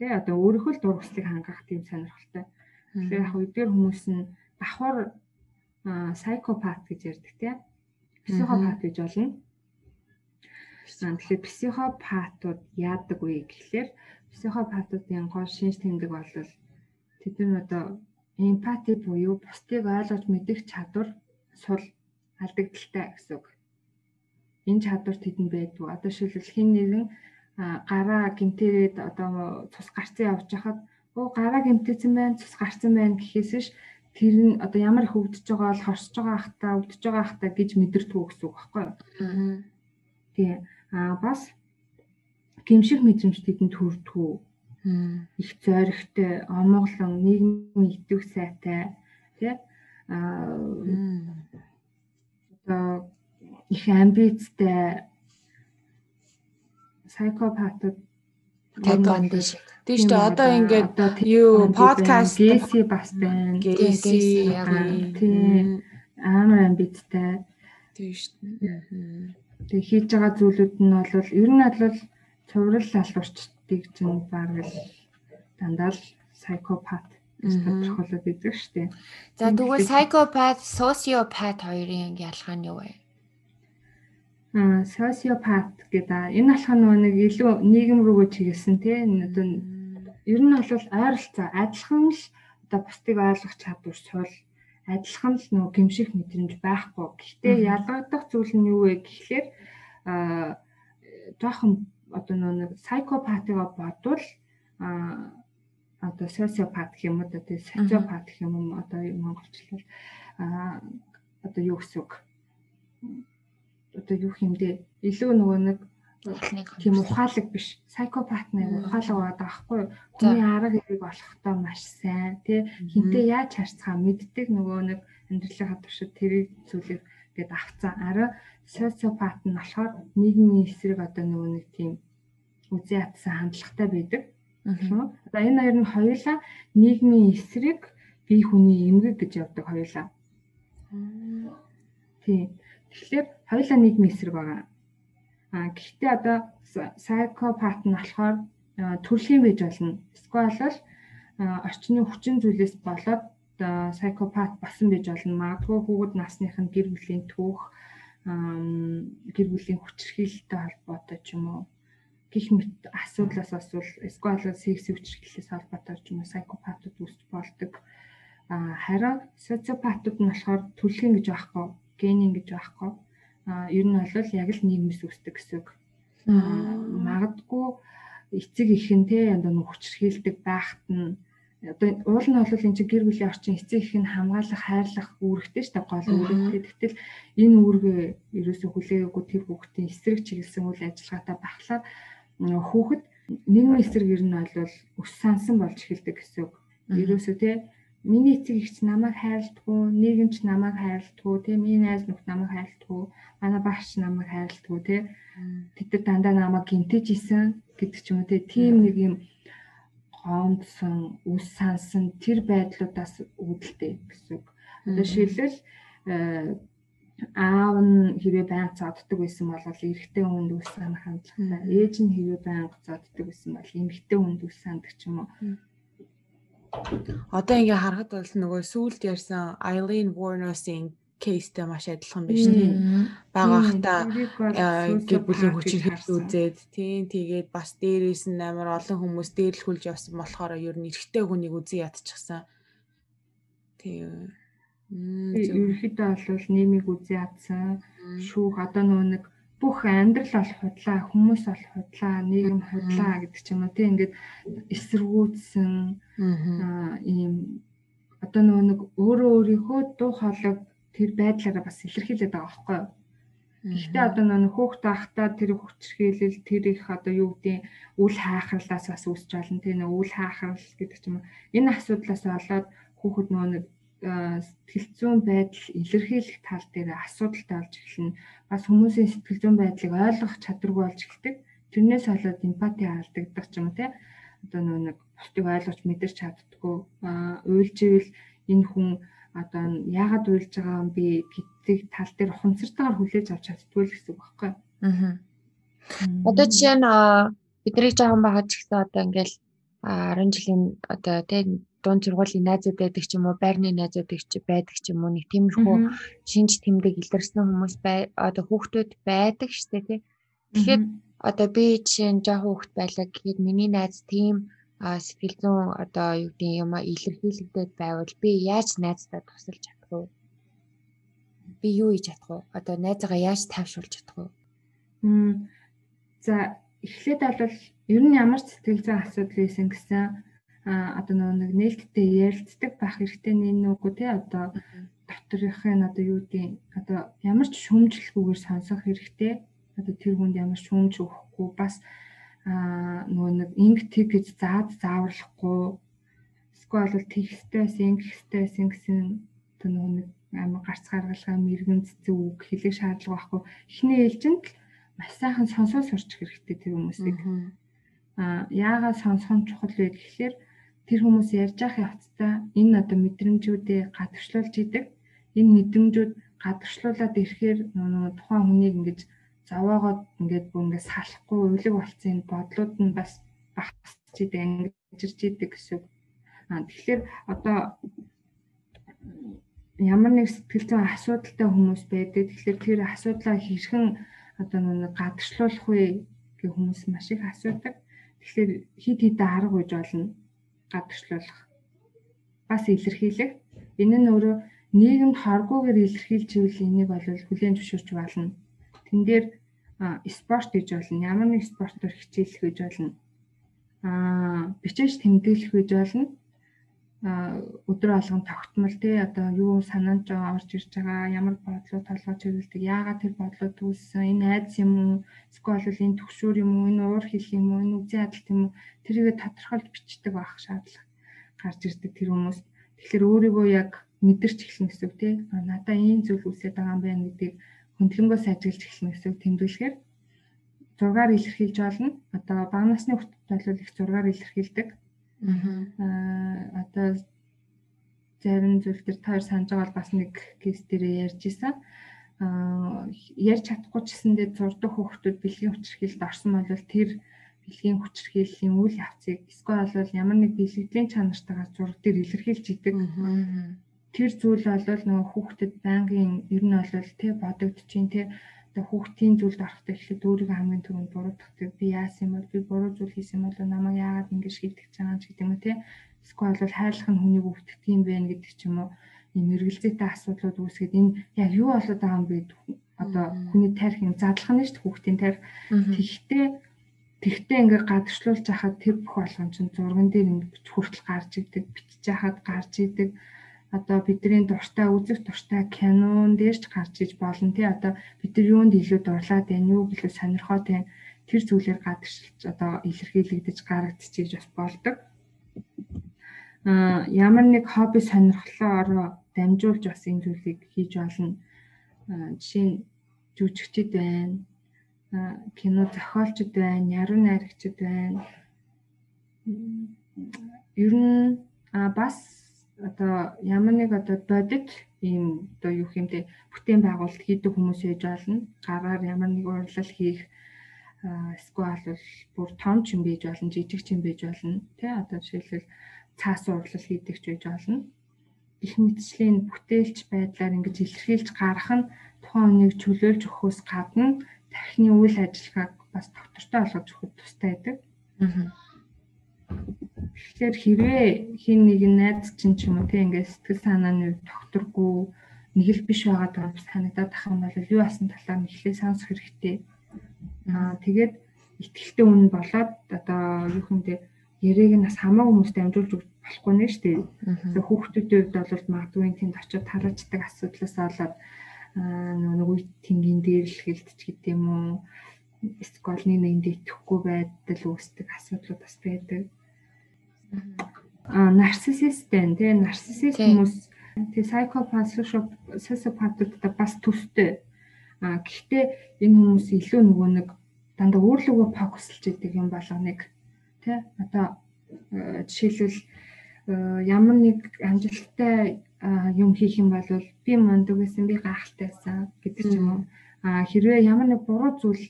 Speaker 3: Тэ одоо өөрийнхөө л дургслыг хангах тийм сонирхолтой. Тэгэхээр яг үдгээр хүмүүс нь давхар сайкопат гэж ярьдаг тийм. Психопат гэж болно. Тэгэхээр психопатууд яадаг вэ гэхлээр психопатуудын гол шинж тэмдэг бол тэд нар одоо эмпати буюу бусдыг ойлгож мэдэх чадвар сул алдагдaltaй гэсэн үг. Энэ чадвар тэдэнд байдгүй. Одоо шилбэл хин нэгэн гараа гимтээгээд одоо цус гарцсан явж хахад оо гараа гимтээсэн байна цус гарцсан байна гэхээс ш тэр нь одоо ямар их өвдөж байгаа бол хорсож байгаа хта өвдөж байгаа хта гэж мэдэрдэг гэсэн үг байхгүй юу. Аа. Тий. Аа бас гимших мэдрэмж тэдэнд төрдгүү. Их зоригтой, омоглон, нийгмийн идэвх сайтай тий. Аа одоо их амбицтай сайкопатууд
Speaker 2: Тийм шүү дээ. Одоо ингээд юу подкаст
Speaker 3: гэси бас байна.
Speaker 2: Гэси
Speaker 3: тийм амар
Speaker 2: шүү дээ.
Speaker 3: Тэгээ хийж байгаа зүйлүүд нь бол ер нь бол цуврал алуурчдыг чинь баг л дандаа л сайкопат тодорхойлоод идэг шүү дээ.
Speaker 1: За тэгвэл сайкопат, социопат хоёрын ялгаа нь юу вэ?
Speaker 3: Социопат гэдэг. Энэ болох нь нэг илүү нийгэм рүүгээ чиглэсэн тийм одоо ер нь бол ойролцоо. Адилхан л одоо бусдыг ойлгох чадвар сул. Адилхан л нөгөө гимших мэдрэмж байхгүй. Гэхдээ ялгагдах зүйл нь юу вэ гэхлээр а жоохон одоо нэг сайкопатыга бодвол а одоо социопат гэх юм уу одоо социопат гэх юм уу одоо монголчлол а одоо юу гэсэн үг одоо юу хэмдэ илүү нөгөө нэг тийм ухаалаг биш. Сайкопат нэг ухаалаг байгаа байхгүй хүний арга хэрэг болохтой маш сайн тий хинтээ яаж харцгаа мэддэг нөгөө нэг амьдралынхаа туршид тэрийг зүйлийг гээд авцсан. Арай социопат нь болохоор нийгмийн эсрэг одоо нөгөө нэг тийм үзий атсан хандлагатай байдаг. Одоо энэ хоёр нь хоёулаа нийгмийн эсрэг бие хүний эмгэг гэж явдаг хоёулаа. Тийм тэгэхээр хоёулаа нийгмийн эсрэг байгаа. А гэхдээ одоо сайкопат нь болохоор төрөлхийн байж болно. Эсвэл бол орчны хүчин зүйлээс болоод сайкопат басан байж болно. Магадгүй хүүхэд насных нь гэр бүлийн түүх, гэр бүлийн хүчирхийлэлтэй холбоотой ч юм уу гих мэт асуудлаас асуул эсвэл секс хүчирхийлэлээс холбоотой ч юм уу сайкопатууд үүсч болдог. А харин социопатууд нь болохоор төрөлхийн гэж байхгүй, генийн гэж байхгүй ер нь бол яг л нийгмээс үүсдэг гэсэн үг. Магадгүй эцэг их нь те одоо нөхчрхийлдэг байхад нь одоо уул нь бол энэ чинь гэр бүлийн орчин эцэг их нь хамгаалах, хайрлах үүрэгтэй шүү дээ гол үүрэгтэй. Тэгтэл энэ үүргээ ерөөсөө хүлээгээгүй тэр хүүхдийн эсрэг чиглэсэн үйл ажиллагаатай бахлаар хүүхэд нийгмийн эсрэг ер нь бол өс сансан болж эхэлдэг гэсэн үг. Ерөөсөө те миний эцэг ихч намайг хайрладгүй, нийгэмч намайг хайрладгүй, те миний найз нөхд намайг хайрладгүй, манай багш намайг хайрладгүй, те тэд нар дандаа намайг гинтэж исэн гэдэг ч юм уу тийм нэг юм гомдсон, үс сансан тэр байдлуудаас үүдэлтэй гэсэн үг. Одоо шилбэл аав нь хэрвээ байнга зодддаг байсан бол эрэгтэй хүнд үс санах хандлагатай. Ээж нь хэрвээ байнга зодддаг байсан бол эмэгтэй хүнд үс сандаг ч юм уу.
Speaker 2: Одоо ингээ харахад бол нөгөө сүулт ярьсан Eileen Warner-ийн кейстэй маш адилхан шүү дээ. Багахта гэр бүлийн хүчин хэрэг үзээд тийм тэгээд бас дээрээс нь амар олон хүмүүс дээрлэхүүлж явсан болохоор ер нь эрэгтэй хүнийг үзэн ядчихсан.
Speaker 3: Тийм. Ерөнхийдөө бол нэмийг үзэн ядсан. Шүүх одоо нөгөө нэг бүх амьдрал бол худлаа, хүмүүс бол худлаа, нийгэм худлаа гэдэг ч юм уу. Тийм ингээд эсэргүүцсэн аа ийм одоо нөгөө нэг өөрөө өөрийнхөө дуу хоолойг тэр байдлаараа бас илэрхийлээд байгаа байхгүй юу? Гэхдээ одоо нөгөө хөөхт байхдаа тэр хүчрхийлэл тэр их одоо юу гэдэг үл хаахрлаас бас үүсч болно. Тийм үл хаахрал гэдэг ч юм уу. Энэ асуудлаас болоод хүүхэд нөгөө нэг сэтгэл зүйн байдал илэрхийлэх тал дээр асуудалтай болж эхэлнэ. Бас хүмүүсийн сэтгэл зүйн байдлыг ойлгох чадваргүй болж эхэлдэг. Тэрнээс болоод эмпати алдагдах ч юм уу тийм одоо нөгөө нэг бусдыг ойлгож мэдэрч чаддггүй уйлживэл энэ хүн одоо яагаад уйлж байгаа юм би гэдэг тал дээр хунцартайгаар хүлээж авч чаддгүй л гэсэн үг байхгүй. Аа.
Speaker 1: Одоо жишээ нь бидний жоохон байгаа ч гэсэн одоо ингээл 10 жилийн одоо тийм дунд сургуулийн найзууд байдаг ч юм уу, байрны найзууд байдаг ч юм уу, нэг тиймэрхүү шинж тэмдэг илэрсэн хүмүүс бай одоо хүүхдүүд байдаг дээ тий. Тэгэхээр одоо би жишээ нь жоохон хүүхд байлаа гэхэд миний найз тийм сэтгэл зүйн одоо юу гэдэг юм а илэрхийлэгдээд байвал би яаж найздаа тусалж чадах вэ? Би юу хийж чадах вэ? Одоо найзаагаа яаж тайвшруулж чадах вэ?
Speaker 3: Мм. За эхлээд бол ер нь ямар сэтгэл зүйн асуудал байсан гэсэн одоо нэг нээлттэй ярилцдаг байх хэрэгтэй нэ нүггүй тий одоо доторхын одоо юу гэдэг одоо ямар ч шүүмжлэхгүйгээр сонсох хэрэгтэй. Одоо тэр хүнд ямар шүүмж өгөхгүй бас аа нөгөө нэг инг тэг гэж заад зааварлахгүй. Эсвэл бол тэгстэйс ингэхтэйс ингэсэн одоо нөгөө нэг амар гарц гаргалгаа мэрэгэн цэцэг үг хэлэх шаардлага байхгүй. Эхний ээлжинд л маш сайхан сонсоо сурч хэрэгтэй тэр хүмүүсийг. Аа яагаад сонсох нь чухал вэ гэхээр тэр хүмүүс ярьж явах явцдаа энэ одоо мэдрэмжүүдээ гадагшлуулж идэг энэ мэдрэмжүүд гадагшлуулаад ирэхээр нөгөө тухайн хүнийг ингэж заваагаад ингээд бүр ингээд салахгүй өвлөг болцсон энэ бодлууд нь бас багасч идэг ангижирч идэг гэсэн. Аа тэгэхээр одоо ямар нэг сэтгэл зүйн асуудалтай хүмүүс байдаг. Тэгэхээр тэр асуудлаа хэрхэн одоо нэг гадагшлуулах вэ гэх хүмүүс маш их асуудаг. Тэгэхээр хид хидэ арга үйж болно гадагшлуулах. Бас илэрхийлэх. Энэ нь өөрөө нийгэмд хоргуугаар илэрхийлж ивэл энийг бол хүлээн зөвшөөрч болно. Тэн дээр спорт гэж болно. Ямар нэг спортоор хичээлэх гэж болно. Аа бичиж тэмдэглэх гэж болно. Аа өдөр алган тогтмол тий одоо юу санаанд орж ирж байгаа ямар бодлоо толгойч хөвөлдөг яагаад тэр бодлоо түүссэн энэ айдас юм уу эсвэл энэ төгшөөр юм уу энэ уур хэл юм уу энэ үзэн адалт юм уу тэрийгэ тодорхойлж бичдэг байх шаардлага гарч ирдэг тэр хүмүүс тэгэхээр өөрийгөө яг мэдэрч эхлэн гэсэн тий надаа ийм зүйл үсээд байгаа юм байна гэдгийг хөндлөнгөөс ажиглаж эхлэх гэсэн тэмдэглэхээр зургаар илэрхийлж болно. Одоо бага насны хүүхдэд бол их зургаар илэрхийлдэг. Аа одоо зарим зүйл төр таар санаж байгаа бол бас нэг кейс дээр ярьж исэн. Аа ярьж чадахгүй ч гэсэндээ зурдаг хүүхдүүд бэлгийн хүчирхийлэлд орсон бол тэр бэлгийн хүчирхийллийн үйл явцыг эсвэл бол ямар нэг бэлгэдлийн чанартайгаар зураг дээр илэрхийлж идэг. Тэр зүйл бол нөгөө хүүхдэд байнгын ер нь бол тий бодогдчихин тий одоо хүүхдийн зүйлд орохтой эхлээд өөрийгөө хамгийн түрүүнд буруудах тий би яасан юм бол би буруу зүйл хийсэн юм бол намайг яагаад ингэж шийдэж байгаа ч гэдэг юм уу тий эсвэл бол хайрлах нь хүнийг өвдөх юм бэ гэдэг ч юм уу? Ийм эргэлзээтэй асуудлууд үүсгээд энэ яг юу болоод байгаа юм бэ? Одоо хүний тарих юм задлах нь шүү дээ хүүхдийн тарих. Тэгтээ тэгтээ ингээ гадагшлуулж хахад тэр бүх болгон чинь зурган дээр ингээ хүртэл гарч идэг, бичиж хахад гарч идэг. Одоо бидний дуртай үзэх дуртай кинон дээр ч гарч иж болно тий. Одоо бид нар юунд илүү дурлаад байна, юу гэлээ сонирхоод байна. Тэр зүйлээр гадагшилж одоо илэрхийлэгдэж гарагдчихж бас болдог. Аа ямар нэг хобби сонирхлоороо дамжуулж бас энэ зүйлийг хийж болно. Жишээ нь жүжигчд байна, кино зохиолчд байна, яруу найрагчд байна. Ер нь бас одоо ямар нэг одоо бодит ийм одоо юу хэмтэй бүтээн байгуулалт хийдэг хүмүүс ээж болно. Гараар ямар нэг урлал хийх эсвэл бол бүр том ч юм бийж болно, жижиг ч юм бийж болно. Тэ одоо жишээлбэл цаас урлал хийдэг ч байж болно их мэдчлийн бүтээлч байдлаар ингэж илэрхийлж гарах нь тухайн хүнийг чөлөөлж өгөхөөс гадна тархины үйл ажиллагааг бас доктортой болгож өгөхөд тустай байдаг. Тэгэхээр хэрвээ хин нэг найз чинь ч юм уу тийм ингээд сэтгэл санааны докторгүй нэг л биш байгаа санагдаад ах юм бол юу асан талаар нэхлээ сонсох хэрэгтэй. Аа тэгээд ихтгэлтэй үн болоод одоо юу хүндээ яриаг нь бас хамаагүй хүмүүст амжуулж болохгүй нэ шүү дээ. Тэгээ хүүхдүүдийн хувьд бол магадгүй тэнд очиод тараачдаг асуудлаас болоод нэг үе тэнгийн дээрлэхэлт ч гэдэм үү эсвэл нэг нэгэнд итгэхгүй байдал үүсдэг асуудлууд бас байдаг. Аа нарциссист байна тий нарциссист хүмүүс тий psychopath sociopath бас төстэй. Аа гэхдээ энэ хүмүүс илүү нөгөө нэг дандаа өөрлөгөө фокуслж идэг юм болгоныг тий одоо жишээлбэл Э, ямар нэг амжилттай юм хийх юм бол би мундаг байсан би гайхалтай байсан гэдэг ч юм уу. А хэрвээ ямар нэг буруу зүйл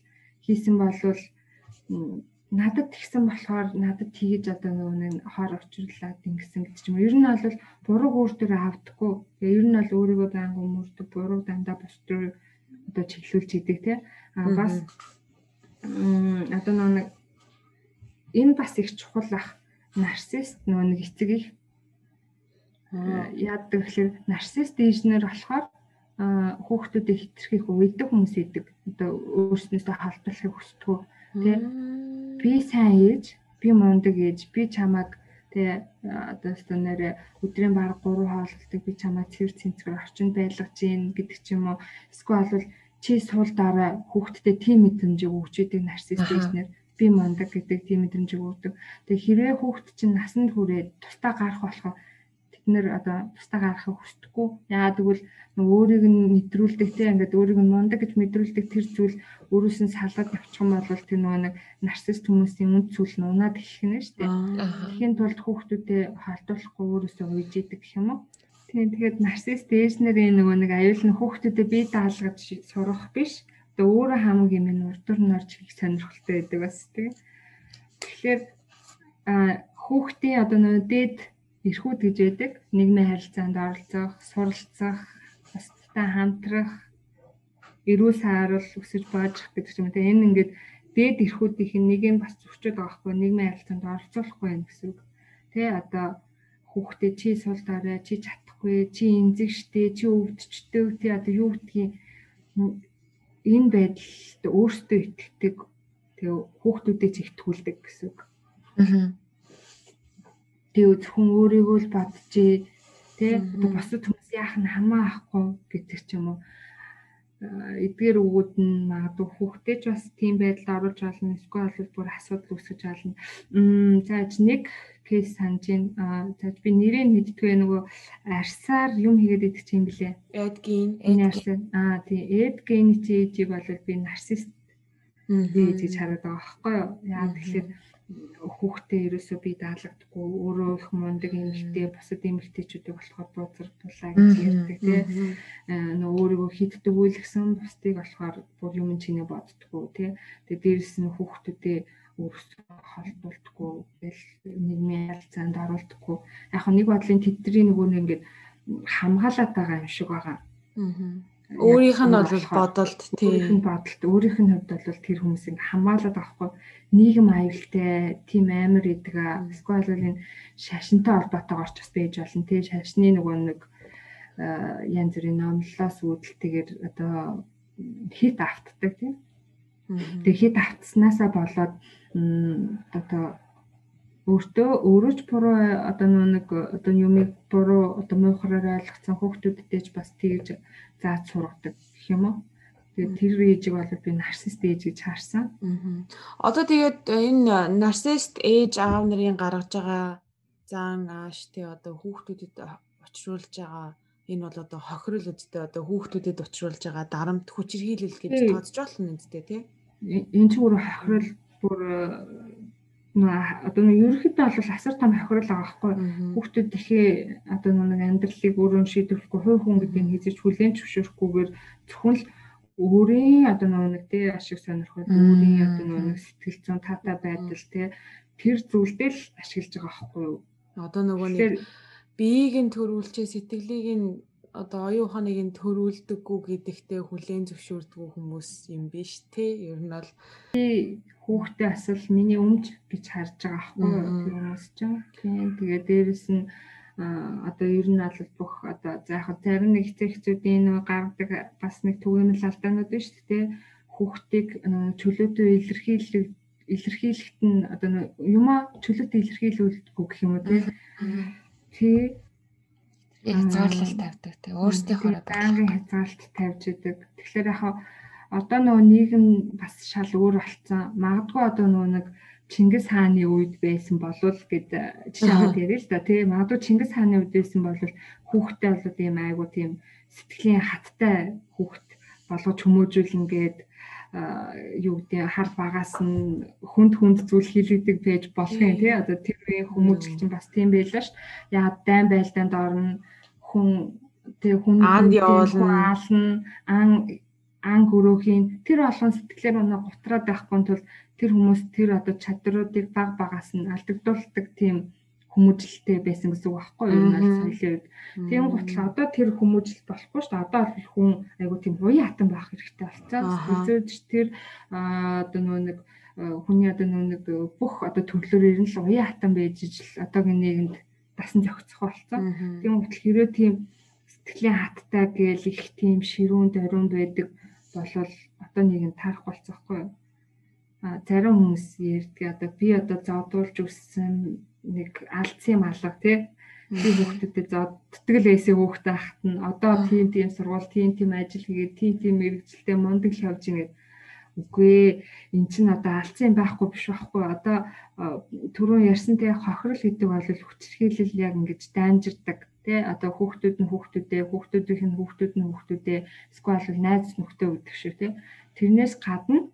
Speaker 3: хийсэн бол надад тэгсэн болохоор надад тгийж одоо нөгөө нэг хоор учруулад ингэсэн гэдэг ч юм. Ер нь бол буруу өөртөө авдаггүй. Тэгээ ер нь бол өөрийгөө байнга өмөрдөг, буруу дандаа бусдыг одоо чиглүүлж идэг тий. А бас одоо нөгөө энэ бас их чухал ах нарцист нөгөө нэг эцэг их яадаг гэхээр нарцист дижнер болохоор хүүхдүүдэд хитрхийх уйдаг хүмүүс идэг. Одоо өөрснөөсөө халдварлахыг хүсдэг. Тэ би сайн ээж, би мундаг ээж, би чамайг тэ одоо станараа өдрийн баг 3 хооллолтыг би чамайг цэвэр цэнцгэр орчинд байлгаж гин гэдэг ч юм уу. Эсвэл бол чи суул дараа хүүхдэд тийм мэдрэмжийг өгч идэг нарцист дижнер би мундаг гэдэг тийм мэдрэмжийг өгдөг. Тэгээ хэрвээ хүүхд чинь насанд хүрээд тусдаа гарах болохоор нэр одоо тусдаа гарахыг хүсдэггүй. Яагаад гэвэл өөрийг нь мэдрүүлдэг те ингээд өөрийг нь мундаг гэж мэдрүүлдэг тэр зүйл өөрөөс нь салгаад явчих юм бол тэр нөгөө нэг нарцист хүмүүсийн үнд зүйл нь унаад эхлэх нь шүү дээ. Тэхийн тулд хүүхдүүдэд халдуулахгүй өөрөөсөө уйж идэг гэх юм уу? Тийм тэгээд нарцист дээшнэрийн нөгөө нэг аюул нь хүүхдүүдэд бие даалгаж сурах биш Тэгээ өөрөө хамаг юм нь урдуур нь орж их сонирхолтой байдаг бас тийм. Тэгэхээр хүүхдийн одоо нөө дээд эрхүүд гэж байдаг. Нийгмийн харилцаанд оролцох, суралцах, бусдтай хамтрах, эрүүл сайрал өсөж боожих гэдэг юм. Тэгээ энэ ингээд дээд эрхүүдийнх нь нэг нь бас зөрчил байгаа хгүй нийгмийн харилцаанд оролцуулахгүй байх гэсэн үг. Тэ одоо хүүхдээ чи сул дараа чи чадахгүй чи эмзэг штэ чи өвдчтэй тий одоо юу гэдгийг энэ байдалд өөртөө итгэдэг тэгээ хүүхдүүдээ ч итгүүлдэг гэсэн үг. Аа. Тэгээ зөвхөн өөрийгөө л бодчихээ тий бусад хүмүүс яах нь хамаа ахгүй гэдэг ч юм уу эдгээр өгөөд нь магадгүй хүүхдээ ч бас тийм байдалд оруулж болно. Эсвэл бол бүр асуудал үүсгэж болно. Мм зааж нэг кейс санаж байна. Зааж би нэрээ мэдтгүй нөгөө арсаар юм хийгээд идэх юм блэ?
Speaker 2: Эдгийн.
Speaker 3: Энэ арсаар аа тий эдгийн чи ээжийг бол би нарцист ээж гэж хараад байгаа байхгүй юу? Яа тэгэхээр хүүхдээ ерөөсөө би даалгадаггүй өөрөө их мундаг эмэгтэй бусад эмэгтэйчүүдийг болохоор дуудсардуулаа гэж ярьдаг тий. Нөө өөрийгөө хиддэг үйл гэсэн бусдыг болохоор бүр юм чинээ боддгоо тий. Тэгээ дээрэс нь хүүхдүүдээ өөрсдөө холдуулдаггүй тэгэл нийгмийн харилцаанд оруулдаггүй яг нэг бодлын тэдний нөгөө нэг ингээд хамгаалаад байгаа юм шиг байгаа. Аа
Speaker 2: Өөрийнх нь бол бодолд
Speaker 3: тийм бодолд өөрийнх нь хувьд бол тэр хүмүүсийг хамгаалаад авахгүй. Нийгэм аюултай тийм амар идэг а эсвэл энэ шашинтай холбоотойгоор ч бас байж болно тийм шашны нөгөө нэг янз бүрийн номлолоос үүдэлтэйгээр одоо хит автдаг тийм. Тэгээ хит автснаасаа болоод одоо өөртөө өөрөө ч буруу одоо нэг одоо юмыг буруу одоо муухраар ойлгоцсон хүүхдүүдтэй ч бас тэгж зааж сургадаг гэх юм уу. Тэгээд тэр ээжийг бол би нарцист ээж гэж харсан.
Speaker 2: Одоо тэгээд энэ нарцист ээж аав нарын гаргаж байгаа зан ааш тий одоо хүүхдүүдэд очруулж байгаа энэ бол одоо хохирол үсттэй одоо хүүхдүүдэд учруулж байгаа дарамт хүчирхийлэл гэж тооцож болно үсттэй тий.
Speaker 3: Энэ ч бүр хохирол бүр одоо нэг ерөнхийдөө бол асар том хохирол байгаа байхгүй. Хүүхдүүд дахи одоо нэг амьдралыг өөрөө шийдвэрлэхгүй хувь хүн гэдэг нь хийж хүлээн зөвшөөрөхгүйгээр зөвхөн л өөрийн одоо нэг тий ашиг сонирхол өөрийн одоо нэг сэтгэл зүйн таатай байдал тий тэр зүйлдээ л ашиглаж байгаа байхгүй
Speaker 2: одоо нөгөө нэг биеийг нь төрүүлчээ сэтгэлийг нь одоо оюун ухааныг нь төрүүлдэггүй гэдэгтээ хүлээн зөвшөөрдгүү хүмүүс юм биш те. Ер нь бол
Speaker 3: хүүхдээ асал миний өмч гэж харж байгаа аахгүй тэр хүмүүс чинь тийм тэгээ дээрэс нь одоо ер нь бол бүх одоо за яг зарим нэг хэцүүцүүдийн нэг гаргадаг бас нэг түгээмэл алдаанууд биш те. Хүүхдийг чөлөөтэй илэрхийлэх илэрхийлэхэд нь одоо юма чөлөөтэй илэрхийлүүлдэггүй гэх юм уу те
Speaker 1: хязгаарлалт тавьдаг те. Өөрсдийнхөө
Speaker 3: байнгын хязгаарлалт тавьж идэг. Тэгэхээр яг одоо нөгөө нийгэм бас шал өөр болцсон. Магадгүй одоо нөгөө нэг Чингис хааны үед байсан болов гэд жишээ аваад ярил л да тий. Магадгүй Чингис хааны үед байсан бол хүүхдээ болоод ийм айгу тийм сэтгэлийн хаттай хүүхд болгож хүмүүжүүл ингээд юу гэдэг хар багаас нь хүнд хүнд зүйл хийлэгдэг байж болох юм тий. Одоо тэр үеийн хүмүүжил чинь бас тийм байлаа ш. Яг дайн байлдаанд орно хүн тэг хүн
Speaker 2: аанд явуулна
Speaker 3: ан ан гөрөөхийн тэр олон сэтгэлээр өнө гутраад байхгүй тул тэр хүмүүс тэр одоо чадруудыг баг багаас нь алдагдуулдаг тийм хүмүүжлэлтэй байсан гэсэн үг байхгүй юу? Энэ бол соёлын үед. Тийм готлоо одоо тэр хүмүүжил болохгүй шүү дээ. Одоо бол хүн айгуу тийм буян хатан байх хэрэгтэй болцсон. Үзөөж тэр одоо нөгөө нэг хүний одоо нөгөө нэг бүх одоо төрлөөр ер нь л уян хатан байж ижил одоогийн нийгэмд дасан зохицох болцсон. Тийм готлоо хэрэг тийм сэтгэлийн хаттай гээл их тийм ширүүн дориунд байдаг болвол одоо нийгэм таарах болцсоохгүй юу? А зарим хүмүүс ярьдаг одоо би одоо зодуулж өссөн нэг алдсан малга тий. Би хүүхдүүдэд зодтдаг л эсээ хүүхдээ ахт нь одоо тийм тийм сургууль тийм тийм ажил хийгээд тийм тийм мэрэгчлээ мундаг л явж ингээд үгүй эн чинь одоо алдсан байхгүй биш байхгүй. Одоо түрүүн ярьсан те хохирол гэдэг бол хүчрхийлэл яг ингэж дайнжирдаг те одоо хүүхдүүд нь хүүхдүүдээ хүүхдүүдийнх нь хүүхдүүд нь хүүхдүүдээ эсвэл найз нөхдөд өгдөг шүү те тэрнээс гадна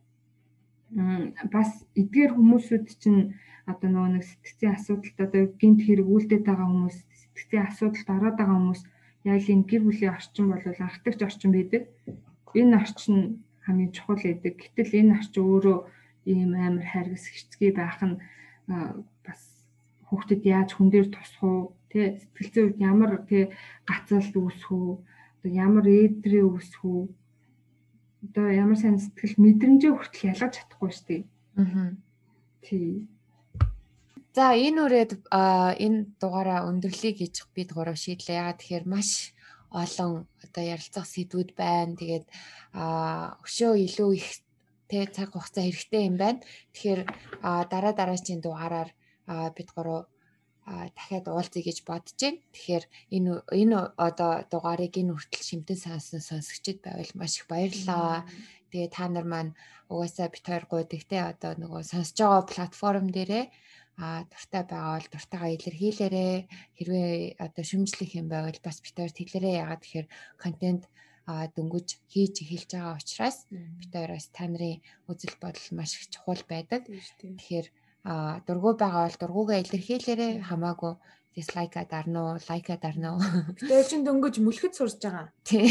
Speaker 3: бас эдгээр хүмүүсүүд чинь одоо нөгөө нэг сэтгцийн асуудалд одоо гинт хэрэг үлдээд байгаа хүмүүс сэтгцийн асуудалд ороод байгаа хүмүүс яг л энэ гэр бүлийн орчин бол анхдагч орчин байдаг. Энэ орчин хамгийн чухал байдаг. Гэтэл энэ орчин өөрөө ийм амар хайргас хэцгий байх нь бас хүүхдэд яаж хүн дээр тусах уу тий сэтгэл зүйд ямар тий гацаалт үүсэх үү одоо ямар ээдрээ үүсэх үү одоо ямар сайн сэтгэл мэдрэмжээ хүртэл ялгаж чадахгүй шүү дээ. Аа. Тий.
Speaker 1: За энэ үрээд энэ дугаараа өндөрлөе гэж бид гурав шийдлээ. Яагаад тэгэхээр маш олон одоо ярилцах сэдвүүд байна. Тэгээд өшөө илүү их тэ цаг хугацаа хэрэгтэй юм байна. Тэгэхээр дараа дараачийн дугаараар бид гурав дахиад уулзъя гэж бодож байна. Тэгэхээр энэ энэ одоо дугаарыг энэ хүртэл шимтэн сонсон сонсогчд байвал маш их баярлалаа. Тэгээ та нар маань угаасаа бит хоёр гуйдагтэй одоо нөгөө сонсож байгаа платформ дээрээ а дуртай байгаа бол дуртайгаа илэрхийлээрэ хэрвээ одоо шүмжлэх юм байвал бас битээр тэлэрээ яагаад тэгэхээр контент а дөнгөж хийж эхэлж байгаа учраас бид хоёроос та нарын үзэл бодол маш их чухал байдаг. Тэгэхээр а дургу байгаа бол дургуугаа илэрхийлээрэ хамаагүй дислайка дарна уу, лайка дарна уу.
Speaker 2: Бид чинь дөнгөж мүлхэд сурж байгаа.
Speaker 1: Тий.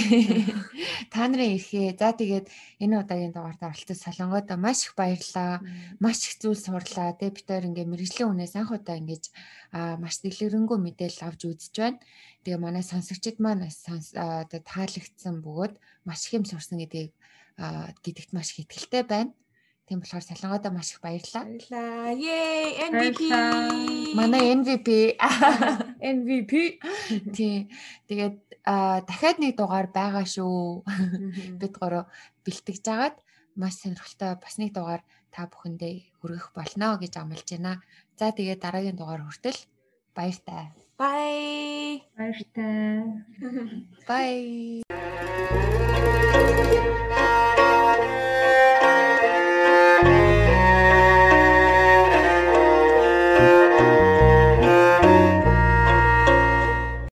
Speaker 1: Та нарын ирэхээ. За тэгээд энэ удаагийн дугаартаа оролцож солонгоод маш их баярлалаа. Маш их зүйл сурлаа. Тэгээд бид хоёр ингээ мэрэгжлийн үнээс анх удаа ингэж маш дэлгэрэнгүй мэдээлэл авч үзэж байна. Тэгээ манай сонсогчид маань одоо таалагдсан бөгөөд маш их юм сурсан гэдгийг гэдэгт маш их ихтэй байна. Тийм болохоор салангуудаа маш их баярлалаа.
Speaker 2: Баярлалаа. Yay MVP.
Speaker 1: Манай MVP.
Speaker 2: MVP.
Speaker 1: Тий. Тэгээд дахиад нэг дугаар байгаа шүү. Бид гурав бэлтгэж жагаад маш сонирхолтой бас нэг дугаар та бүхэндээ хүргэх болно гэж амлаж байна. За тэгээд дараагийн дугаар хүртэл баяртай.
Speaker 2: Bye.
Speaker 3: Баяртай.
Speaker 1: Bye.